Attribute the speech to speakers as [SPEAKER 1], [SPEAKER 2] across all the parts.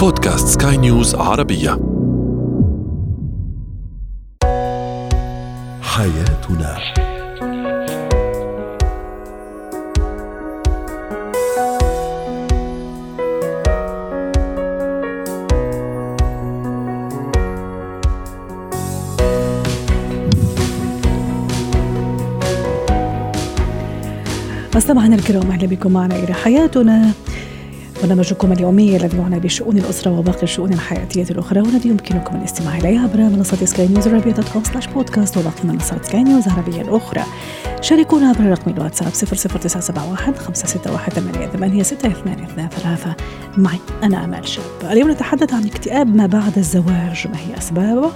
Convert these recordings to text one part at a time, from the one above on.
[SPEAKER 1] بودكاست سكاي نيوز عربية. حياتنا.
[SPEAKER 2] مستمعينا الكرام أهلا بكم معنا إلى حياتنا. برنامجكم اليومي الذي يعنى بشؤون الأسرة وباقي الشؤون الحياتية الأخرى. والذي يمكنكم الاستماع اليه عبر منصة سكاي نيوز عربيه dot com slash podcast وباقي منصات سكاي نيوز العربية الأخرى. شاركونا عبر رقم الواتساب 00971 561 88 معي أنا آمال شاب. اليوم نتحدث عن اكتئاب ما بعد الزواج. ما هي أسبابه؟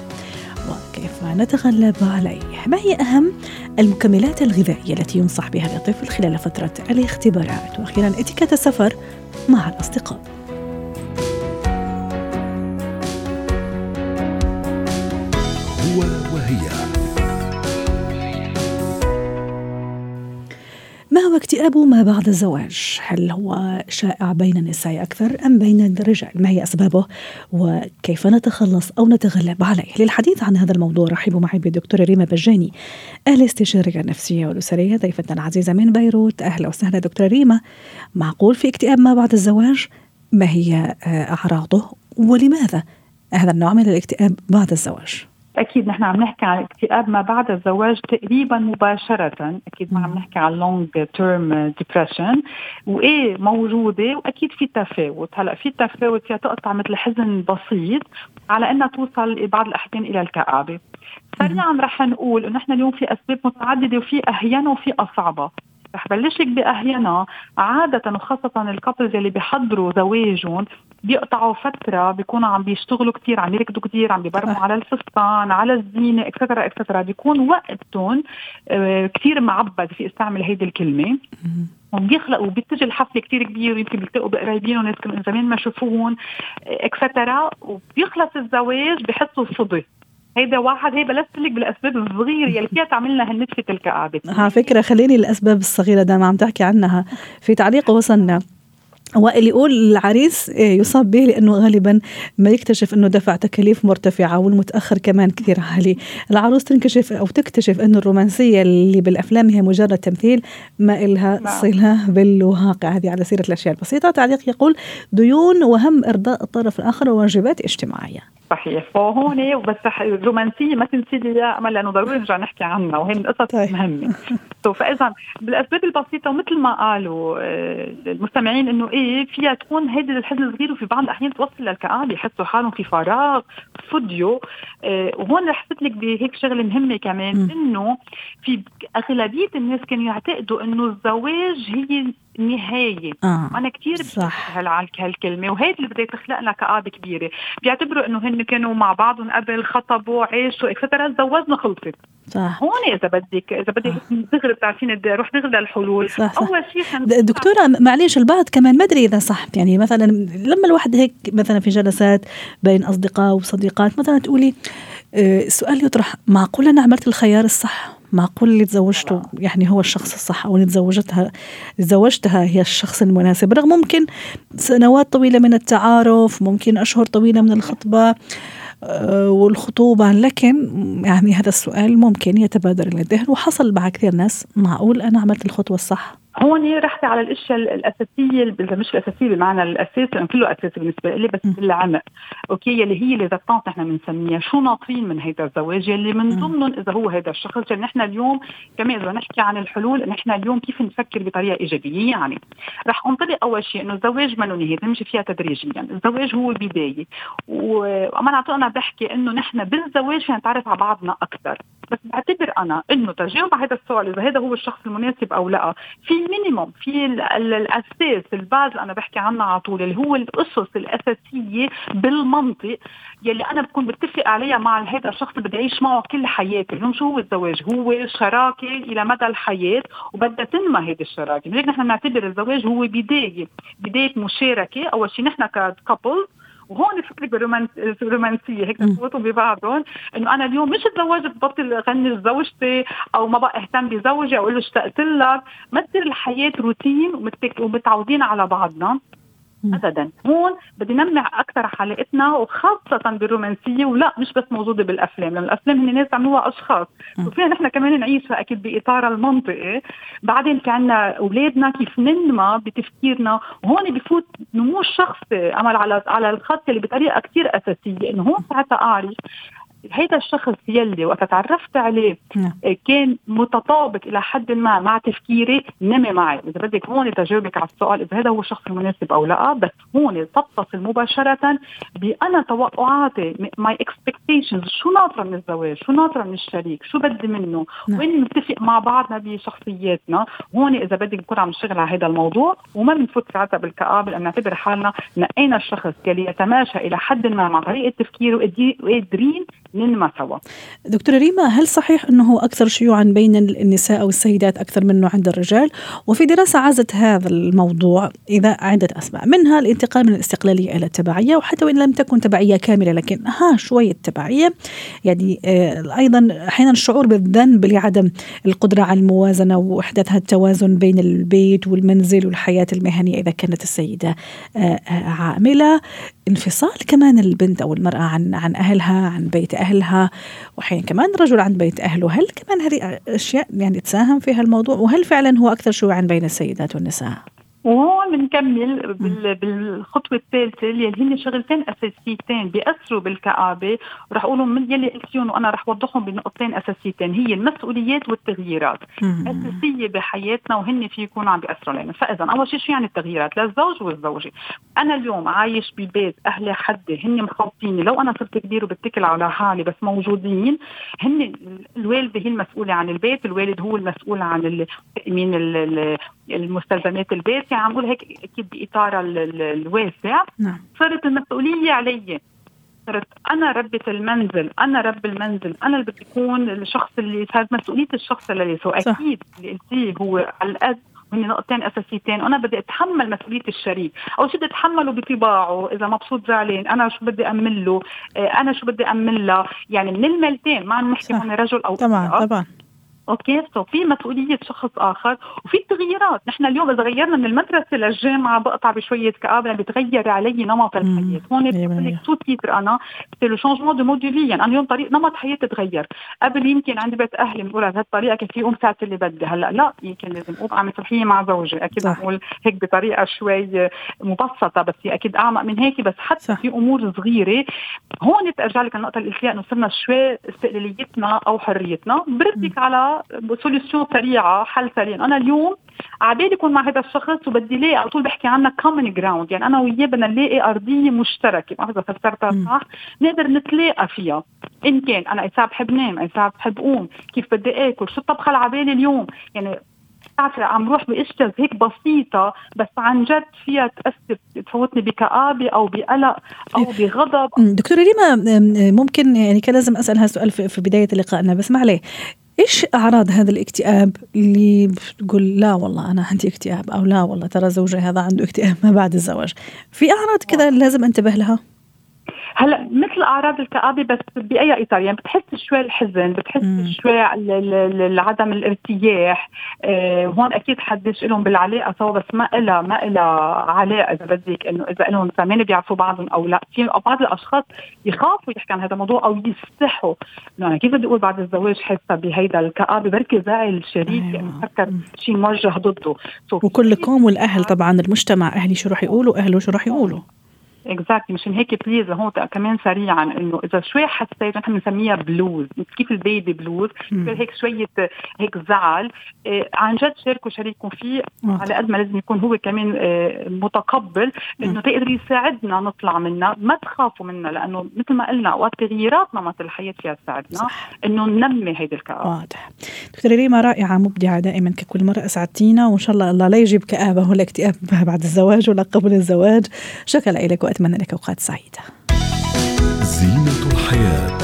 [SPEAKER 2] وكيف نتغلب عليه؟ ما هي أهم المكملات الغذائية التي ينصح بها للطفل خلال فترة الاختبارات؟ وأخيرا اتيكيت السفر مع الأصدقاء.
[SPEAKER 1] هو
[SPEAKER 2] اكتئاب ما بعد الزواج؟ هل هو شائع بين النساء أكثر أم بين الرجال؟ ما هي أسبابه؟ وكيف نتخلص أو نتغلب عليه؟ للحديث عن هذا الموضوع رحبوا معي بالدكتورة ريما بجاني الاستشارية النفسية والأسرية ضيفتنا العزيزة من بيروت أهلا وسهلا دكتورة ريما معقول في اكتئاب ما بعد الزواج؟ ما هي آه، أعراضه؟ ولماذا هذا النوع من الاكتئاب بعد الزواج؟
[SPEAKER 3] أكيد نحن عم نحكي عن اكتئاب ما بعد الزواج تقريبا مباشرة. أكيد ما عم نحكي عن long term depression وإيه موجودة؟ وأكيد في تفاوت. هلأ في تفاوت فيها تقطع مثل حزن بسيط على إنها توصل بعض الاحيان إلى الكآبة. سريعا رح نقول إنه نحن اليوم في أسباب متعددة وفي اهينه وفي أصعبة. رح بلشك بأهينا. عادة وخاصة ال couples اللي بيحضروا زواجهم بيقطعوا فترة بيكونوا عم بيشتغلوا كثير عم يركضوا كثير عم بيبرموا على الفستان على الزينة et cetera et cetera بيكون وقتهم آه، كثير معبأ فيي استعمل هيدي الكلمة. وبيخلقوا بتجي الحفلة كتير كبيرة ويمكن بيلتقوا بقرايبين وناس من زمان ما شافوهم et cetera وبيخلص الزواج بحسوا صدى هيدا واحد هي بلشت لك بالأسباب الصغيرة يلي فيها تعمل لنا هالنتفه الكآبه
[SPEAKER 2] على فكرة خليني الأسباب الصغيرة دائما عم تحكي عنها. في تعليق وصلنا. وائل يقول العريس إيه، يصاب به لأنه غالبا ما يكتشف أنه دفع تكاليف مرتفعة والمتأخر كمان كثير عالي، العروس تنكشف أو تكتشف انه الرومانسية اللي بالأفلام هي مجرد تمثيل ما إلها
[SPEAKER 3] نعم.
[SPEAKER 2] صلة بالواقع. هذه على سيرة الأشياء البسيطة، تعليق يقول ديون وهم إرضاء الطرف الآخر وواجبات اجتماعية.
[SPEAKER 3] صحيح فهون بس رح- الرومانسية ما تنسي لي إياها أمل لأنه ضروري نرجع نحكي عنها وهي من القصص
[SPEAKER 2] طيب.
[SPEAKER 3] المهمة فاذا بالأسباب البسيطة ومثل ما قالوا آه، المستمعين إنه إيه فيها تكون هيدي الحزن الصغير وفي بعض الأحيان توصل للكآبة يحسوا حالهم في فراغ فضيوا آه، وهون رح لك بهيك شغلة مهمة كمان. إنه في أغلبية الناس كانوا يعتقدوا إنه الزواج هي النهايه
[SPEAKER 2] آه
[SPEAKER 3] أنا كثير
[SPEAKER 2] صح.
[SPEAKER 3] على هالكلمة وهيدي اللي بدها تخلق لنا كآبه كبيره بيعتبروا إنه هن كانوا مع بعضهم قبل خطبوا عاشوا اكسترا تزوجنا خلصت.
[SPEAKER 2] صح.
[SPEAKER 3] هون إذا بدك إذا بدك دغري بتعرفين بدي أروح دغري للحلول.
[SPEAKER 2] صح، صح.
[SPEAKER 3] أول شيء خن...
[SPEAKER 2] د- دكتورة معليش البعض كمان ما أدري إذا صح. يعني مثلا لما الواحد هيك مثلا في جلسات بين أصدقاء وصديقات مثلا تقولي آه، السؤال يطرح معقول أنا عملت الخيار الصح؟ معقول اللي تزوجته يعني هو الشخص الصح أو اللي تزوجتها تزوجتها هي الشخص المناسب. رغم ممكن سنوات طويلة من التعارف ممكن أشهر طويلة من الخطبة آه، والخطوبة لكن يعني هذا السؤال ممكن يتبادر إلى الذهن وحصل مع كثير ناس معقول أنا عملت الخطوة الصح.
[SPEAKER 3] هون رحتي على الأشياء الأساسية إذا مش الأساسية بمعنى الأساس لأنه كله أساسي بالنسبة لي بس بالعمق أوكي يلي هي اللي زتانت نحن بنسميها. شو ناطرين من هيدا الزواج؟ يلي من ضمنهم إذا هو هذا الشخص. يعني نحن اليوم كمان إذا نحكي عن الحلول نحن اليوم كيف نفكر بطريقة إيجابية؟ يعني رح أنطلق أول شيء إنه الزواج ما نهاية نمشي فيها تدريجيا. الزواج هو بداية. وأنا أنا بحكي إنه نحن بالزواج فينا نتعرف على بعضنا أكثر. بس بعتبر أنا إنه تجاوب على هذا السؤال إذا هذا هو الشخص المناسب أو لا. في minimum في ال- ال- الأساس ال base أنا بحكي عنها على طول اللي هو الأسس الأساسية بالمنطق يلي أنا بكون بتفق عليها مع هذا الشخص اللي بدي أعيش معه كل حياتي. اليوم شو هو الزواج؟ هو شراكة إلى مدى الحياة وبدها تنمى هذه الشراكة. لذلك نحن بنعتبر الزواج هو بداية بداية مشاركة. أول شيء نحن ككابل وهون فكرة بالرومانس- الرومانسية هيك تفوتوا ببعضهم إنه أنا اليوم مش تزوجت ببطل أغني لزوجتي أو ما بقى أهتم بزوجي أو أقول له اشتقت لك. ما تصير الحياة روتين ومتعودين على بعضنا. ابدا. هون بدي نمع أكثر حلقتنا وخاصة بالرومانسية ولا مش بس موجودة بالأفلام لأن الأفلام هن ناس عملوها أشخاص. وفينا نحن كمان نعيشها أكيد باطارها المنطقي بعدين في عنا أولادنا كيف ننمى بتفكيرنا. وهون بفوت نمو الشخصي عمل على على الخط اللي بطريقة كثير أساسية. إنه هون ساعتها أعرف هيدا الشخص يلي وقت تعرفت عليه نعم. كان متطابق إلى حد ما مع تفكيري نمي معي. إذا بدك هون تجاوبك على السؤال إذا هذا هو الشخص المناسب أو لا بس هون تتصل مباشرة بأنا توقعاتي my expectations شو ناطرة من الزواج؟ شو ناطرة من الشريك؟ شو بدي منه؟ نعم. وين نتفق مع بعضنا بشخصياتنا؟ هون إذا بدك نكون عم نشتغل على هذا الموضوع وما بنفوت ساعتها بالكآبة لأن نعتبر حالنا نقينا الشخص يلي يتماشى إلى حد ما مع طريقة تفكيره وقادرين ننمى سوا
[SPEAKER 2] دكتورة ريما هل صحيح أنه أكثر شيوعا بين النساء أو السيدات أكثر منه عند الرجال؟ وفي دراسة عازت هذا الموضوع إذا عدة أسباب منها الانتقال من الاستقلالية إلى التبعية وحتى وإن لم تكن تبعية كاملة لكن ها شوية تبعية. يعني آه، أيضا أحيانا الشعور بالذنب لعدم القدرة على الموازنة وإحداث التوازن بين البيت والمنزل والحياة المهنية إذا كانت السيدة آه، آه، عاملة. انفصال كمان البنت أو المرأة عن عن أهلها عن بيت أهلها واحيانا كمان الرجل عن بيت أهله هل كمان هذه أشياء يعني تساهم في هالموضوع وهل فعلا هو أكثر شيوعا بين السيدات والنساء؟
[SPEAKER 3] وهون بنكمل بالخطوة الثالثة اللي هن شغلتين أساسيتين بيأثروا بالكآبة. ورح أقولهم من يلي قلتيهم وأنا رح اوضحهم بنقطتين أساسيتين هي المسؤوليات والتغييرات. أساسية بحياتنا وهن في يكونوا عم بيأثروا علينا. فاذا أول شيء شو يعني التغييرات؟ للزوج والزوجة. أنا اليوم عايش ببيت أهلي حدي هن مخلصيني لو أنا صرت كبير وبتكل على حالي بس موجودين هن الوالدة هي المسؤولة عن البيت الوالد هو المسؤول عن تامين المستلزمات البيت يعني عم بقول هيك أكيد باطار الواسع. نعم. صارت المسؤوليه علي. صرت أنا ربة المنزل أنا رب المنزل أنا اللي بدي أكون الشخص اللي صارت مسؤولية الشخص اللي so أكيد اللي قلتيه هو على القد هن نقطتين أساسيتين. وأنا بدي أتحمل مسؤولية الشريك. أو شو بدي أتحمله بطباعه؟ إذا مبسوط زعلان أنا شو بدي امن له آه، أنا شو بدي امن له يعني من الميلتين ما عم نحكي هون رجل أو
[SPEAKER 2] طبعا طبعا.
[SPEAKER 3] okay؟ so في مسؤولية شخص آخر وفي تغييرات. نحن اليوم إذا غيرنا من المدرسة للجامعة بقطع بشوية يعني بتغير علي نمط الحياة. هون بقول peut-être أنا c'est le changement de mode de vie يعني أنا اليوم طريق نمط حياتي تغير قبل يمكن عندي بيت أهلي بقول بهالطريقه كيف اقوم ساعة اللي بدي هلأ لا يمكن لازم أقوم أعمل صبحية مع زوجي. أكيد بقول هيك بطريقة شوي مبسطة بس هي أكيد أعمق من هيك. بس حتى صح. في أمور صغيرة هون أرجع لك النقطة اللي قلت إنه صرنا شوي استقلاليتنا أو حريتنا. بردك على solution solution سريعة حل سريع. أنا اليوم عبالي يكون مع هذا الشخص وبدي لاقي على طول بحكي عنها common ground يعني أنا وياه بدنا نلاقي أرضية مشتركة. ما إذا فسرتها صح. نقدر نتلاقى فيها. إن كان أنا اي ساعه بحب نام اي بحب قوم كيف بدي آكل شو الطبخه اللي عبالي اليوم؟ يعني بتعرفي عم روح باشياء هيك بسيطة بس عن جد فيها تأثر تفوتني بكآبة أو بقلق أو بغضب.
[SPEAKER 2] دكتورة ريما ممكن يعني كان لازم أسأل هالسؤال في بداية لقائنا بس ما عليه. إيش أعراض هذا الاكتئاب اللي بتقول لا والله أنا عندي اكتئاب أو لا والله ترى زوجي هذا عنده اكتئاب ما بعد الزواج. في أعراض كذا لازم أنتبه لها؟
[SPEAKER 3] هلا مثل أعراض الكآبة بس بأي إطار؟ يعني بتحس شوي الحزن بتحس مم. شوي عدم الارتياح. آه هون أكيد حدش لهم بالعلاقة سوا بس ما إلها ما إلها علاقة إذا بدك إنه إذا لهم زمان بيعرفوا بعضهم أو لا. في بعض الأشخاص يخافوا يحكوا عن هذا الموضوع أو يستحوا إنه أنا كيف بدي أقول بعد الزواج حاسه بهيدا الكآبة؟ بركي زعل الشريك أيوة. يعني فكر شيء موجه ضده.
[SPEAKER 2] وكلكم والأهل طبعا المجتمع أهلي شو راح يقولوا؟ أهله شو راح يقولوا؟
[SPEAKER 3] exactly مشان هيك please هون كمان سريعا إنه إذا شوي حسيت نحن بنسميها بلوز كيف ال baby blues هيك شوية هيك زعل. آه عن جد شاركوا شريككم فيه على قد ما لازم يكون هو كمان آه متقبل إنه تقدر يساعدنا نطلع منها. ما تخافوا منها لأنه مثل ما قلنا اوقات تغييرات نمط الحياة فيها تساعدنا إنه ننمي هيدي الكآبه
[SPEAKER 2] واضح. دكتورة ريما رائعة مبدعة دائما ككل مرة. أسعدتينا وإن شاء الله الله لا يجيب كآبة ولا اكتئاب بعد الزواج ولا قبل الزواج. شكرا لك وأتمنى لك أوقات سعيدة.
[SPEAKER 1] زينة الحياة.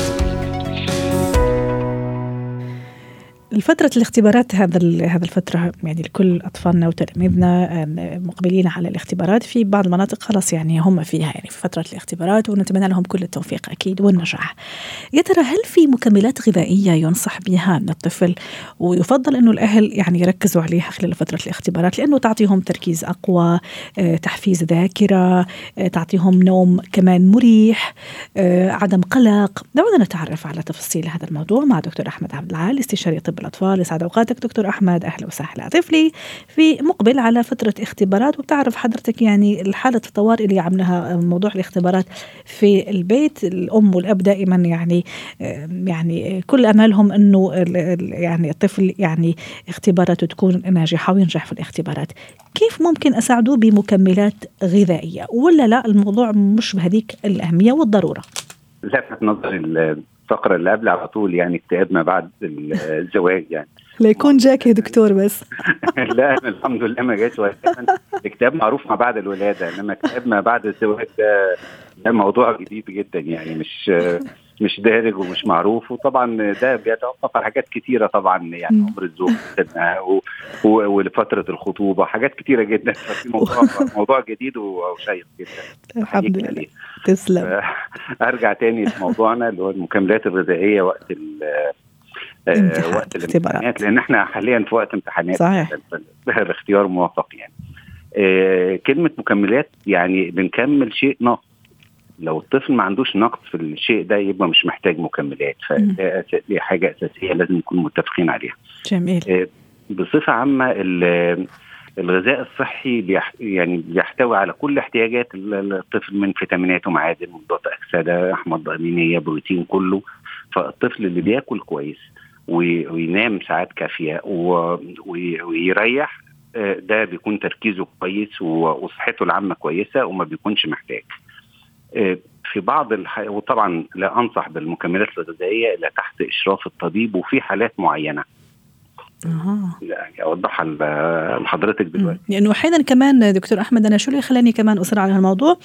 [SPEAKER 2] الفترة الاختبارات هذا هذا الفترة يعني لكل أطفالنا وتلاميذنا مقبلين على الاختبارات في بعض المناطق خلاص يعني هم فيها يعني في فترة الاختبارات ونتمنى لهم كل التوفيق أكيد والنجاح. يا ترى هل في مكملات غذائية ينصح بها الطفل ويفضل أنه الأهل يعني يركزوا عليها خلال فترة الاختبارات لأنه تعطيهم تركيز أقوى، آه، تحفيز ذاكرة، آه، تعطيهم نوم كمان مريح، آه، عدم قلق. دعونا نتعرف على تفاصيل هذا الموضوع مع دكتور أحمد عبد العال استشاري طب الأطفال. يسعد أوقاتك دكتور أحمد. أهلا وسهلا. طفلي في مقبل على فترة اختبارات وبتعرف حضرتك يعني الحالة الطوارئ اللي عاملها موضوع الاختبارات في البيت. الأم والأب دائما يعني يعني كل أملهم أنه يعني الطفل يعني اختباراته تكون ناجحة وينجح في الاختبارات. كيف ممكن أساعده بمكملات غذائية؟ ولا لا الموضوع مش بهذيك الأهمية والضرورة؟
[SPEAKER 4] لفت نظري الفقرة اللي قبل على طول يعني اكتئاب ما بعد الزواج يعني.
[SPEAKER 2] لا يكون جاك يا دكتور بس.
[SPEAKER 4] لا الحمد لله ما جاش الاكتئاب معروف ما بعد الولادة إنما اكتئاب ما بعد الزواج ده ده موضوع جديد جدا يعني مش مش دارج ومش معروف وطبعا ده بيتوقف على حاجات كتيرة طبعا يعني عمر الزوج ولفترة الخطوبة حاجات كتيرة جدا. ففي موضوع موضوع جديد وشيق جدا.
[SPEAKER 2] الحمد لله. تسلم.
[SPEAKER 4] أرجع تاني لموضوعنا اللي هو المكملات الغذائية وقت
[SPEAKER 2] آه وقت
[SPEAKER 4] الامتحانات لأن إحنا حاليا في وقت امتحانات.
[SPEAKER 2] صحيح.
[SPEAKER 4] الاختيار موفق يعني. آه كلمة مكملات يعني بنكمل شيء ناقص. لو الطفل ما عندوش نقص في الشيء ده يبقى مش محتاج مكملات فدي حاجة أساسية لازم نكون متفقين عليها.
[SPEAKER 2] جميل.
[SPEAKER 4] آه بصفة عامة الغذاء الصحي بيح يعني بيحتوي على كل احتياجات الطفل من فيتامينات ومعادن مضادات أكسدة أحماض أمينية بروتين كله فالطفل اللي بياكل كويس وينام ساعات كافية ويريح ده بيكون تركيزه كويس وصحته العامة كويسة وما بيكونش محتاج. في بعض الح... وطبعا لا أنصح بالمكملات الغذائية إلا تحت إشراف الطبيب وفي حالات معينة.
[SPEAKER 2] أها.
[SPEAKER 4] يعني اوضحها لحضرتك دلوقتي.
[SPEAKER 2] لأنه أحيانا كمان دكتور أحمد أنا شو اللي خلاني كمان أصر على هالموضوع؟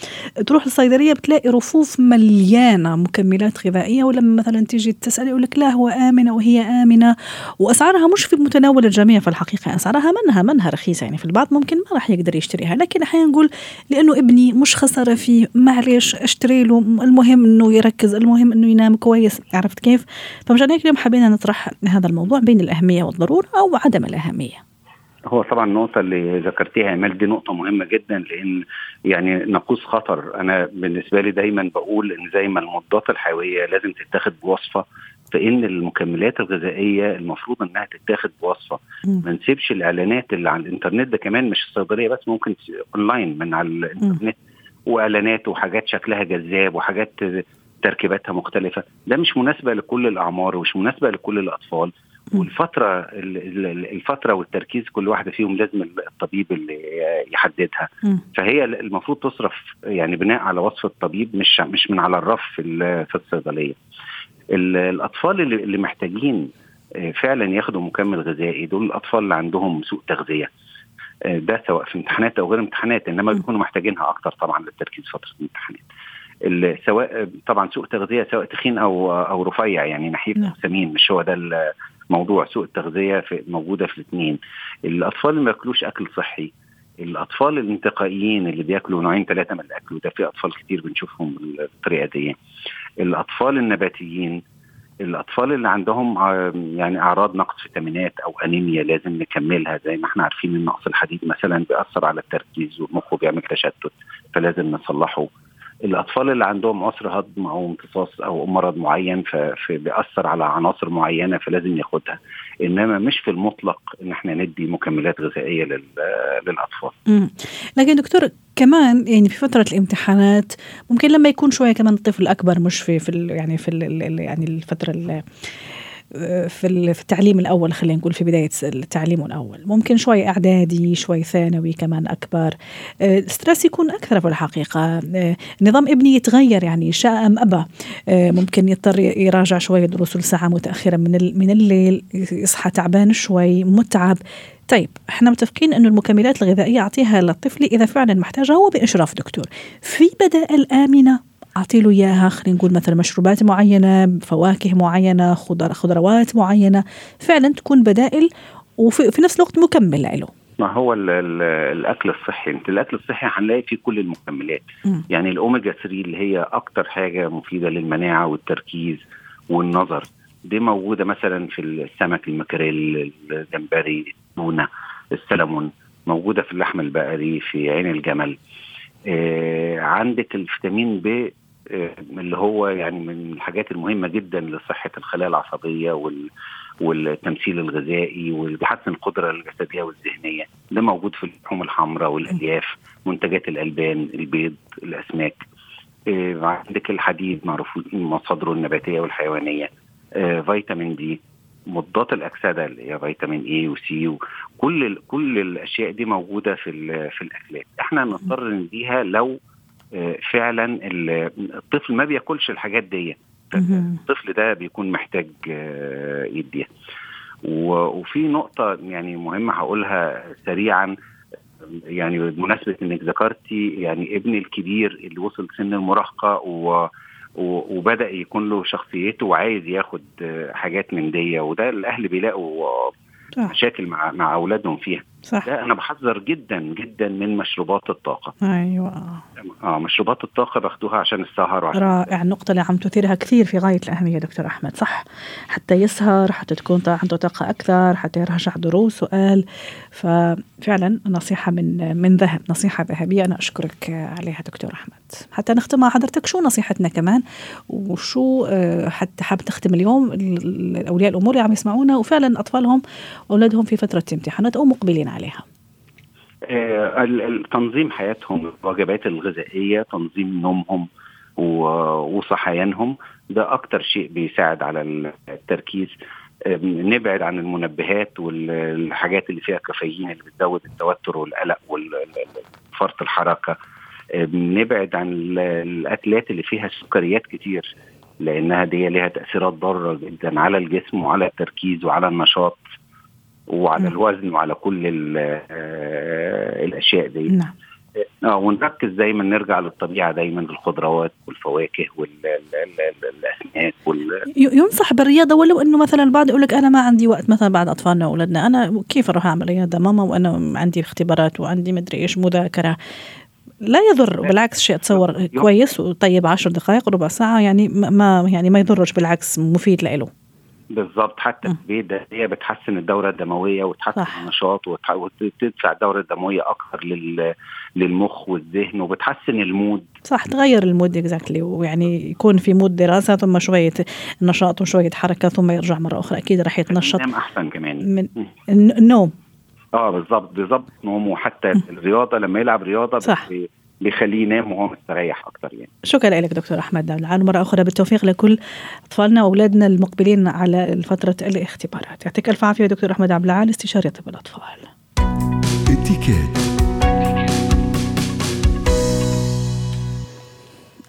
[SPEAKER 2] تروح الصيدلية بتلاقي رفوف مليانة مكملات غذائية ولما مثلا تيجي تسأل يقول لك لا هو آمنة وهي آمنة وأسعارها مش في متناول الجميع في الحقيقة أسعارها منها منها رخيصة يعني في البعض ممكن ما راح يقدر يشتريها لكن أحيانا نقول لأنه ابني مش خسارة فيه معلش أشتري له المهم إنه يركز المهم إنه ينام كويس عرفت كيف؟ فمشان هيك اليوم حبينا نطرح هذا الموضوع بين الأهمية والضرورة. أو عدم الأهمية.
[SPEAKER 4] هو طبعا النقطة اللي ذكرتيها يا مال دي نقطة مهمة جدا لأن يعني نقوص خطر. أنا بالنسبة لي دايما بقول إن زي ما المضادات الحيوية لازم تتاخد بوصفة فإن المكملات الغذائية المفروض إنها تتاخد بوصفة. ما نسيبش الإعلانات اللي على الإنترنت ده كمان مش الصيدلية بس ممكن أونلاين من على الإنترنت وإعلانات وحاجات شكلها جذاب وحاجات تركيباتها مختلفة. ده مش مناسبة لكل الأعمار ومش مناسبة لكل الأطفال. والفترة الفترة والتركيز كل واحدة فيهم لازم الطبيب اللي يحددها. فهي المفروض تصرف يعني بناء على وصف الطبيب مش مش من على الرف في الصيدلية. الأطفال اللي, محتاجين فعلا ياخدوا مكمل غذائي دول الأطفال اللي عندهم سوء تغذية. ده سواء في امتحانات أو غير امتحانات إنما بيكونوا محتاجينها أكتر طبعا للتركيز فترة الامتحانات. سواء طبعا سوء تغذية سواء تخين أو أو رفيع يعني نحيف أو سمين مش هو ده موضوع سوء التغذية في موجودة في الاثنين. الأطفال اللي ما يأكلوش أكل صحي. الأطفال الانتقائيين اللي بيأكلوا نوعين ثلاثة من الأكل وده في أطفال كتير بنشوفهم بالطريقة دي. الأطفال النباتيين الأطفال اللي عندهم يعني أعراض نقص فيتامينات أو أنيميا لازم نكملها زي ما إحنا عارفين إن نقص الحديد مثلا بيأثر على التركيز والمخ بيعمل تشتت فلازم نصلحه. الأطفال اللي عندهم عسر هضم أو امتصاص أو مرض معين فبيأثر على عناصر معينة فلازم ياخدها إنما مش في المطلق إن إحنا ندي مكملات غذائية للأطفال.
[SPEAKER 2] مم. لكن دكتور كمان يعني في فترة الامتحانات ممكن لما يكون شوية كمان الطفل اكبر مش في في يعني في يعني الفترة في التعليم الأول خلينا نقول في بداية التعليم الأول. ممكن شوي إعدادي شوي ثانوي كمان أكبر. الستريس يكون أكثر في الحقيقة. نظام ابني يتغير يعني شاء أم ابى ممكن يضطر يراجع شوي دروسه لساعه متأخرة من من الليل يصحى تعبان شوي متعب. طيب إحنا متفقين إنه المكملات الغذائية اعطيها للطفل إذا فعلا محتاجها هو باشراف دكتور. في بدائل آمنة؟ أعطي له إياها خلينا نقول مثلا مشروبات معينة فواكه معينة خضر خضروات معينة. فعلا تكون بدائل وفي في نفس الوقت مكمل له.
[SPEAKER 4] ما هو ال ال الأكل الصحي. أنت الأكل الصحي هنلاقي فيه كل المكملات.
[SPEAKER 2] مم.
[SPEAKER 4] يعني الأوميجا 3 اللي هي أكتر حاجة مفيدة للمناعة والتركيز والنظر. دي موجودة مثلا في السمك المكريل الجمبري التونة السلمون. موجودة في اللحم البقري في عين الجمل. آه عندك الفيتامين ب اللي هو يعني من الحاجات المهمة جدا لصحة الخلايا العصبية وال والتمثيل الغذائي وبيحسن القدرة الجسدية والذهنية. ده موجود في اللحوم الحمراء والألياف منتجات الألبان البيض الأسماك. آه عندك الحديد معروف مصادره النباتية والحيوانية. آه فيتامين دي مضادات الأكسدة اللي هي فيتامين اي وسي وكل كل الأشياء دي موجودة في في الأكلات. إحنا نضطر نديها لو آه فعلا الطفل ما بياكلش الحاجات دي. الطفل ده بيكون محتاج يديها وفي نقطة يعني مهمة هقولها سريعا يعني بمناسبة إنك ذكرتي يعني ابني الكبير اللي وصل سن المراهقة و وبدأ يكون له شخصيته وعايز ياخد حاجات من دي. وده الأهل بيلاقوا مشاكل مع مع أولادهم فيها.
[SPEAKER 2] صح.
[SPEAKER 4] ده أنا بحذر جدا جدا من مشروبات الطاقة.
[SPEAKER 2] أيوه.
[SPEAKER 4] آه مشروبات الطاقة باخدوها عشان السهر وعشان
[SPEAKER 2] رائع. النقطة اللي عم تثيرها كثير في غاية الأهمية دكتور أحمد صح. حتى يسهر حتى تكون عنده طاقة أكثر حتى يرجع دروس وقال. ففعلا نصيحة من من ذهب نصيحة ذهبية أنا أشكرك عليها دكتور أحمد. حتى نختم مع حضرتك شو نصيحتنا كمان؟ وشو حتى حاب تختم اليوم أولياء الأمور اللي عم يسمعونا وفعلا أطفالهم أولادهم في فترة امتحانات أو مقبلين عليها.
[SPEAKER 4] تنظيم حياتهم الوجبات الغذائية تنظيم نومهم وصحيانهم ده أكتر شيء بيساعد على التركيز. نبعد عن المنبهات والحاجات اللي فيها كافيين اللي بتزود التوتر والقلق وفرط الحركة. نبعد عن الأكلات اللي فيها سكريات كتير لأنها دي لها تأثيرات ضارة جدا على الجسم وعلى التركيز وعلى النشاط. وعلى الوزن وعلى كل الأشياء دي.
[SPEAKER 2] نعم.
[SPEAKER 4] آه ونركز دايما نرجع للطبيعة دايما الخضروات والفواكه والاسماك وال
[SPEAKER 2] ينصح بالرياضة ولو إنه مثلا البعض يقول لك أنا ما عندي وقت مثلا بعد أطفالنا وأولادنا. أنا كيف أروح أعمل رياضة؟ ماما وأنا عندي اختبارات وعندي مدري إيش مذاكرة. لا يضر بالعكس شيء أتصور كويس وطيب عشر دقائق ربع ساعة يعني ما يعني ما يضرش بالعكس مفيد له
[SPEAKER 4] بالظبط. حتى البيت ده هي بتحسن الدورة الدموية وتحسن صح. النشاط وتدفع الدورة الدموية أكثر لل... للمخ والذهن وبتحسن المود.
[SPEAKER 2] صح تغير ال mood exactly ويعني يكون في mood دراسة ثم شوية نشاط وشوية حركة ثم يرجع مرة أخرى. أكيد راح يتنشط
[SPEAKER 4] نام أحسن كمان.
[SPEAKER 2] من النوم
[SPEAKER 4] آه بالظبط بالظبط نوم وحتى الرياضة لما يلعب رياضة
[SPEAKER 2] صح.
[SPEAKER 4] بيخليه ينام وهو مستريح أكثر يعني.
[SPEAKER 2] شكرا لك دكتور أحمد دولعان مرة أخرى بالتوفيق لكل أطفالنا وأولادنا المقبلين على فترة الاختبارات. يعطيك ألف عافية دكتور أحمد عبد العال استشاري طب
[SPEAKER 1] الأطفال.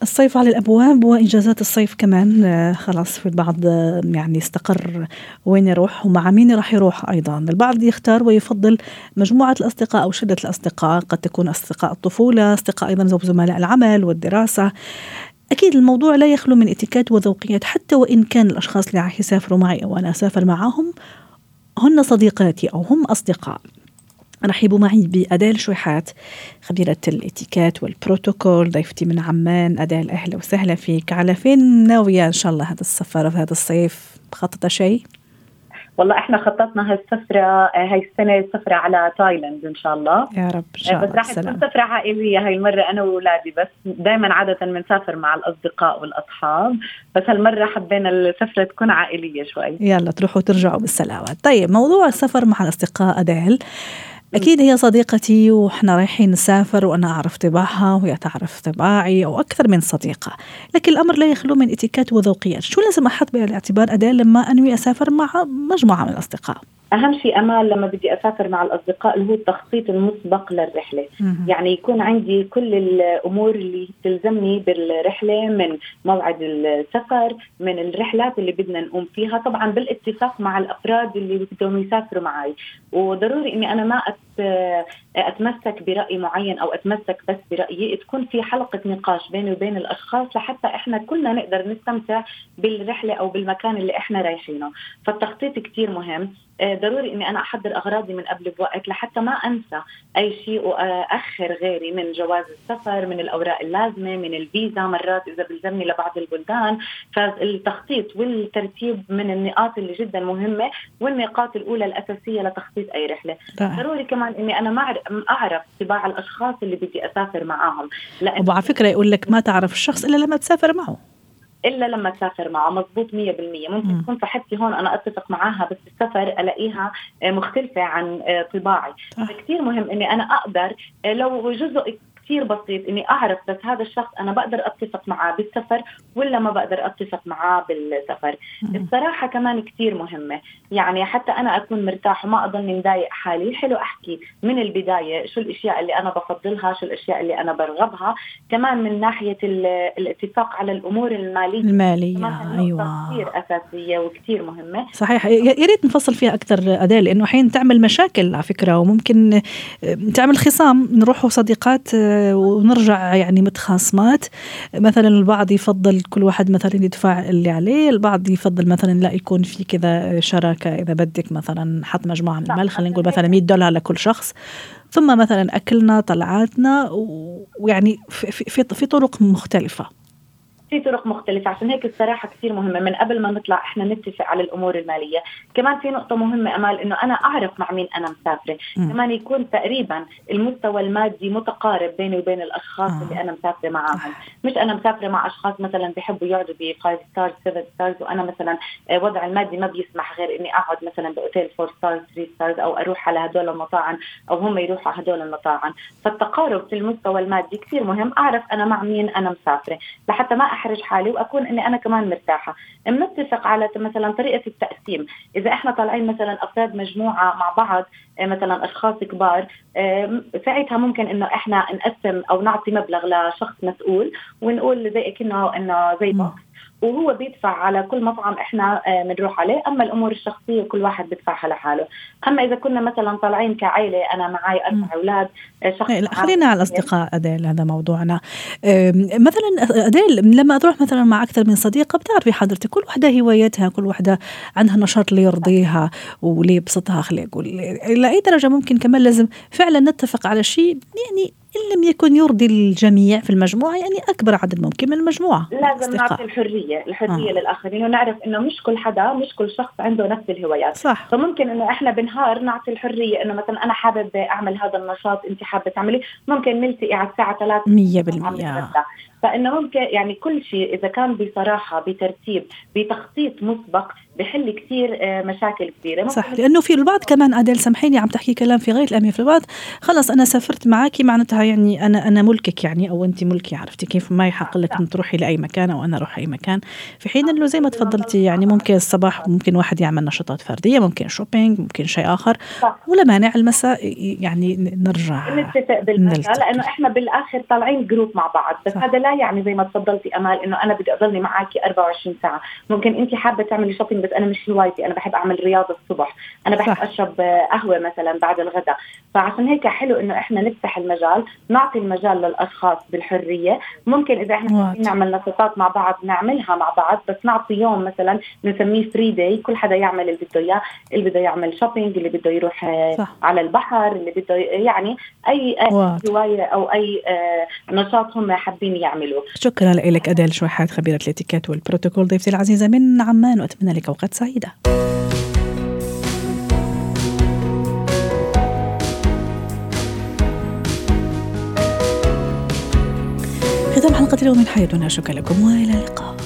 [SPEAKER 2] الصيف على الأبواب وإنجازات الصيف كمان. خلاص في البعض يعني استقر وين يروح ومع مين راح يروح أيضا. البعض يختار ويفضل مجموعة الأصدقاء أو شدة الأصدقاء. قد تكون أصدقاء الطفولة أصدقاء أيضا زملاء العمل والدراسة. أكيد الموضوع لا يخلو من اتيكات وذوقيات حتى وإن كان الأشخاص اللي راح يسافروا معي أو أنا أسافر معهم هن صديقاتي أو هم أصدقاء. رحبوا معي بأدال شويحات خبيرة الاتيكيت والبروتوكول ضيفتي من عمان أدال أهلا وسهلا فيك. على فين ناوية إن شاء الله هذا السفر في هذا الصيف؟ مخططة شيء؟
[SPEAKER 5] والله إحنا خططنا هالسفرة هاي السنة سفرة على تايلاند إن شاء الله.
[SPEAKER 2] يا رب إن شاء الله.
[SPEAKER 5] بس راح تكون سفرة عائلية هاي المرة أنا واولادي بس دائما عادة بنسافر مع الأصدقاء والأصحاب. بس هالمرة حبينا السفرة تكون عائلية شوي.
[SPEAKER 2] يلا تروحوا وترجعوا بالسلامة. طيب موضوع السفر مع الأصدقاء أدال أكيد هي صديقتي وإحنا رايحين نسافر وأنا أعرف طباعها وهي تعرف طباعي أو أكثر من صديقة. لكن الأمر لا يخلو من إتيكات وذوقيات. شو لازم أحط بالاعتبار أداة لما أنوي أسافر مع مجموعة من الأصدقاء؟
[SPEAKER 5] أهم شيء امال لما بدي أسافر مع الأصدقاء اللي هو التخطيط المسبق للرحلة.
[SPEAKER 2] مهم.
[SPEAKER 5] يعني يكون عندي كل الأمور اللي تلزمني بالرحلة من موعد السفر من الرحلات اللي بدنا نقوم فيها. طبعا بالاتفاق مع الأفراد اللي بدهم يسافروا معي. وضروري إني أنا ما أتمسك برأي معين أو أتمسك بس برأيي. تكون في حلقة نقاش بيني وبين الأشخاص لحتى إحنا كلنا نقدر نستمتع بالرحلة أو بالمكان اللي إحنا رايحينه. فالتخطيط كتير مهم. ضروري إني أنا أحضر أغراضي من قبل بوقت لحتى ما أنسى أي شيء واخر غيري من جواز السفر من الأوراق اللازمة من الفيزا مرات إذا بلزمني لبعض البلدان. فالتخطيط والترتيب من النقاط اللي جدا مهمة والنقاط الأولى الأساسية لتخطيط أي رحلة.
[SPEAKER 2] رائع.
[SPEAKER 5] ضروري كمان إني أنا ما أعرف طباع الأشخاص اللي بدي أسافر معاهم. لأن
[SPEAKER 2] وعلى فكرة يقول لك ما تعرف الشخص إلا لما تسافر معه.
[SPEAKER 5] إلا لما أسافر معه مضبوط 100% ممكن
[SPEAKER 2] مم.
[SPEAKER 5] تكون صاحبتي هون أنا أتفق معاها بس السفر ألاقيها آه، مختلفة عن آه، طباعي
[SPEAKER 2] صح.
[SPEAKER 5] فكتير مهم إني أنا أقدر آه، لو جزء كثير بسيط إني أعرف بس هذا الشخص أنا بقدر أتفق معاه بالسفر ولا ما بقدر أتفق معاه بالسفر. الصراحة كمان كثير مهمة. يعني حتى أنا أكون مرتاح وما اضلني مضايق حالي. حلو أحكي من البداية شو الأشياء اللي أنا بفضلها شو الأشياء اللي أنا برغبها. كمان من ناحية ال- الاتفاق على الأمور
[SPEAKER 2] المالية.
[SPEAKER 5] المالية
[SPEAKER 2] أيوه.
[SPEAKER 5] كثير أساسية وكثير مهمة.
[SPEAKER 2] صحيح. يا ريت نفصل فيها أكثر اداه لأنه حين تعمل مشاكل على فكرة وممكن آه، تعمل خصام. نروح صديقات آه، ونرجع يعني متخاصمات. مثلا البعض يفضل كل واحد مثلا يدفع اللي عليه البعض يفضل مثلا لا يكون في كذا شراكة إذا بدك مثلا حط مجموعة من
[SPEAKER 5] صح.
[SPEAKER 2] المال خلينا نقول مثلا 100 دولار لكل شخص. ثم مثلا أكلنا طلعاتنا ويعني في في في طرق مختلفة.
[SPEAKER 5] في طرق مختلفة. عشان هيك الصراحة كثير مهمة. من قبل ما نطلع إحنا نتفق على الأمور المالية. كمان في نقطة مهمة أمال إنه أنا أعرف مع مين أنا مسافرة.
[SPEAKER 2] مم.
[SPEAKER 5] كمان يكون تقريبا المستوى المادي متقارب بيني وبين الأشخاص
[SPEAKER 2] آه.
[SPEAKER 5] اللي أنا مسافرة معاهم. مش أنا مسافرة مع أشخاص مثلا بيحبوا يقعدوا ب 5 stars 7 stars وأنا مثلا آه، وضع المادي ما بيسمح غير إني أقعد مثلا بأوتيل 4 stars 3 stars أو أروح على هدول المطاعم أو هم يروحوا على هدول المطاعم. فالتقارب في المستوى المادي كثير مهم. أعرف أنا مع مين أنا مسافرة. لحتى ما أحرج حالي وأكون إني أنا كمان مرتاحة. بنتفق على مثلا طريقة التقسيم. إذا إحنا طالعين مثلا أفراد مجموعة مع بعض آه، مثلا أشخاص كبار آه، ساعتها ممكن إنه إحنا نقسم أو نعطي مبلغ لشخص مسؤول ونقول زي كأنه إنه زي. بوكس وهو بيدفع على كل مطعم إحنا آه، بنروح عليه. أما الأمور الشخصية كل واحد بيدفعها لحاله. أما إذا كنا مثلا طالعين كعائله أنا معي. أربع أولاد شخص
[SPEAKER 2] إيه، خلينا على الأصدقاء أديل هذا موضوعنا. مثلا أديل لما تروح مثلا مع أكثر من صديقة بتعرفي حضرتك كل وحده هوايتها كل وحده عندها نشاط اللي يرضيها واللي يبسطها خلينا نقول إلى أي درجة ممكن كمان لازم فعلا نتفق على شيء يعني إن لم يكن يرضي الجميع في المجموعة يعني أكبر عدد ممكن من المجموعة
[SPEAKER 5] لازم
[SPEAKER 2] أصدقاء.
[SPEAKER 5] نعطي الحرية الحرية
[SPEAKER 2] آه.
[SPEAKER 5] للآخرين ونعرف إنه مش كل حدا مش كل شخص عنده نفس الهوايات
[SPEAKER 2] صح
[SPEAKER 5] فممكن إنه إحنا بنهار نعطي الحرية إنه مثلا أنا حابب أعمل هذا النشاط أنت حابة تعملي ممكن نلتقي على الساعة 3
[SPEAKER 2] مية بالمية
[SPEAKER 5] فإنه ممكن يعني كل شيء إذا كان بصراحة بترتيب بتخطيط مسبق بحل كثير آه، مشاكل كبيره
[SPEAKER 2] صح لأنه في البعض كمان أديل سامحيني عم تحكي كلام في غاية الأهمية. في البعض خلص أنا سافرت معك معناتها يعني أنا أنا ملكك يعني أو انت ملكي عرفتي كيف؟ ما يحق لك ان تروحي لأي مكان أو أنا أروح أي مكان. في حين إنه زي ما تفضلتي يعني ممكن الصباح ممكن واحد يعمل نشاطات فردية ممكن shopping ممكن شيء آخر
[SPEAKER 5] صح.
[SPEAKER 2] ولا مانع المساء يعني نرجع
[SPEAKER 5] نتفق بالمساء. لأنه إحنا بالآخر طالعين group مع بعض. بس
[SPEAKER 2] صح.
[SPEAKER 5] هذا لا يعني زي ما تفضلتي أمال إنه أنا بدي اضلني معك 24 ساعة. ممكن انت حابة تعملي shopping بس أنا مش هوايتي أنا بحب أعمل رياضة الصبح أنا بحب
[SPEAKER 2] صح.
[SPEAKER 5] أشرب قهوة مثلا بعد الغداء فعشان هيك حلو إنه إحنا نفتح المجال نعطي المجال للأشخاص بالحرية ممكن
[SPEAKER 2] إذا
[SPEAKER 5] إحنا نعمل نشاطات مع بعض نعملها مع بعض بس نعطي يوم مثلا بنسميه free day كل حدا يعمل اللي بده إياه اللي بده يعمل shopping اللي بده يروح آه،
[SPEAKER 2] صح.
[SPEAKER 5] على البحر اللي بده يعني أي. هواية أو أي آه، نشاط هم حابين يعملوه
[SPEAKER 2] شكرا لك أديل شويحات خبيرة الإتيكيت والبروتوكول ضيفتي العزيزة من عمان وأتمنى لك اوقات سعيدة. ختام حلقة اليوم من حياتنا. شكرا لكم وإلى اللقاء.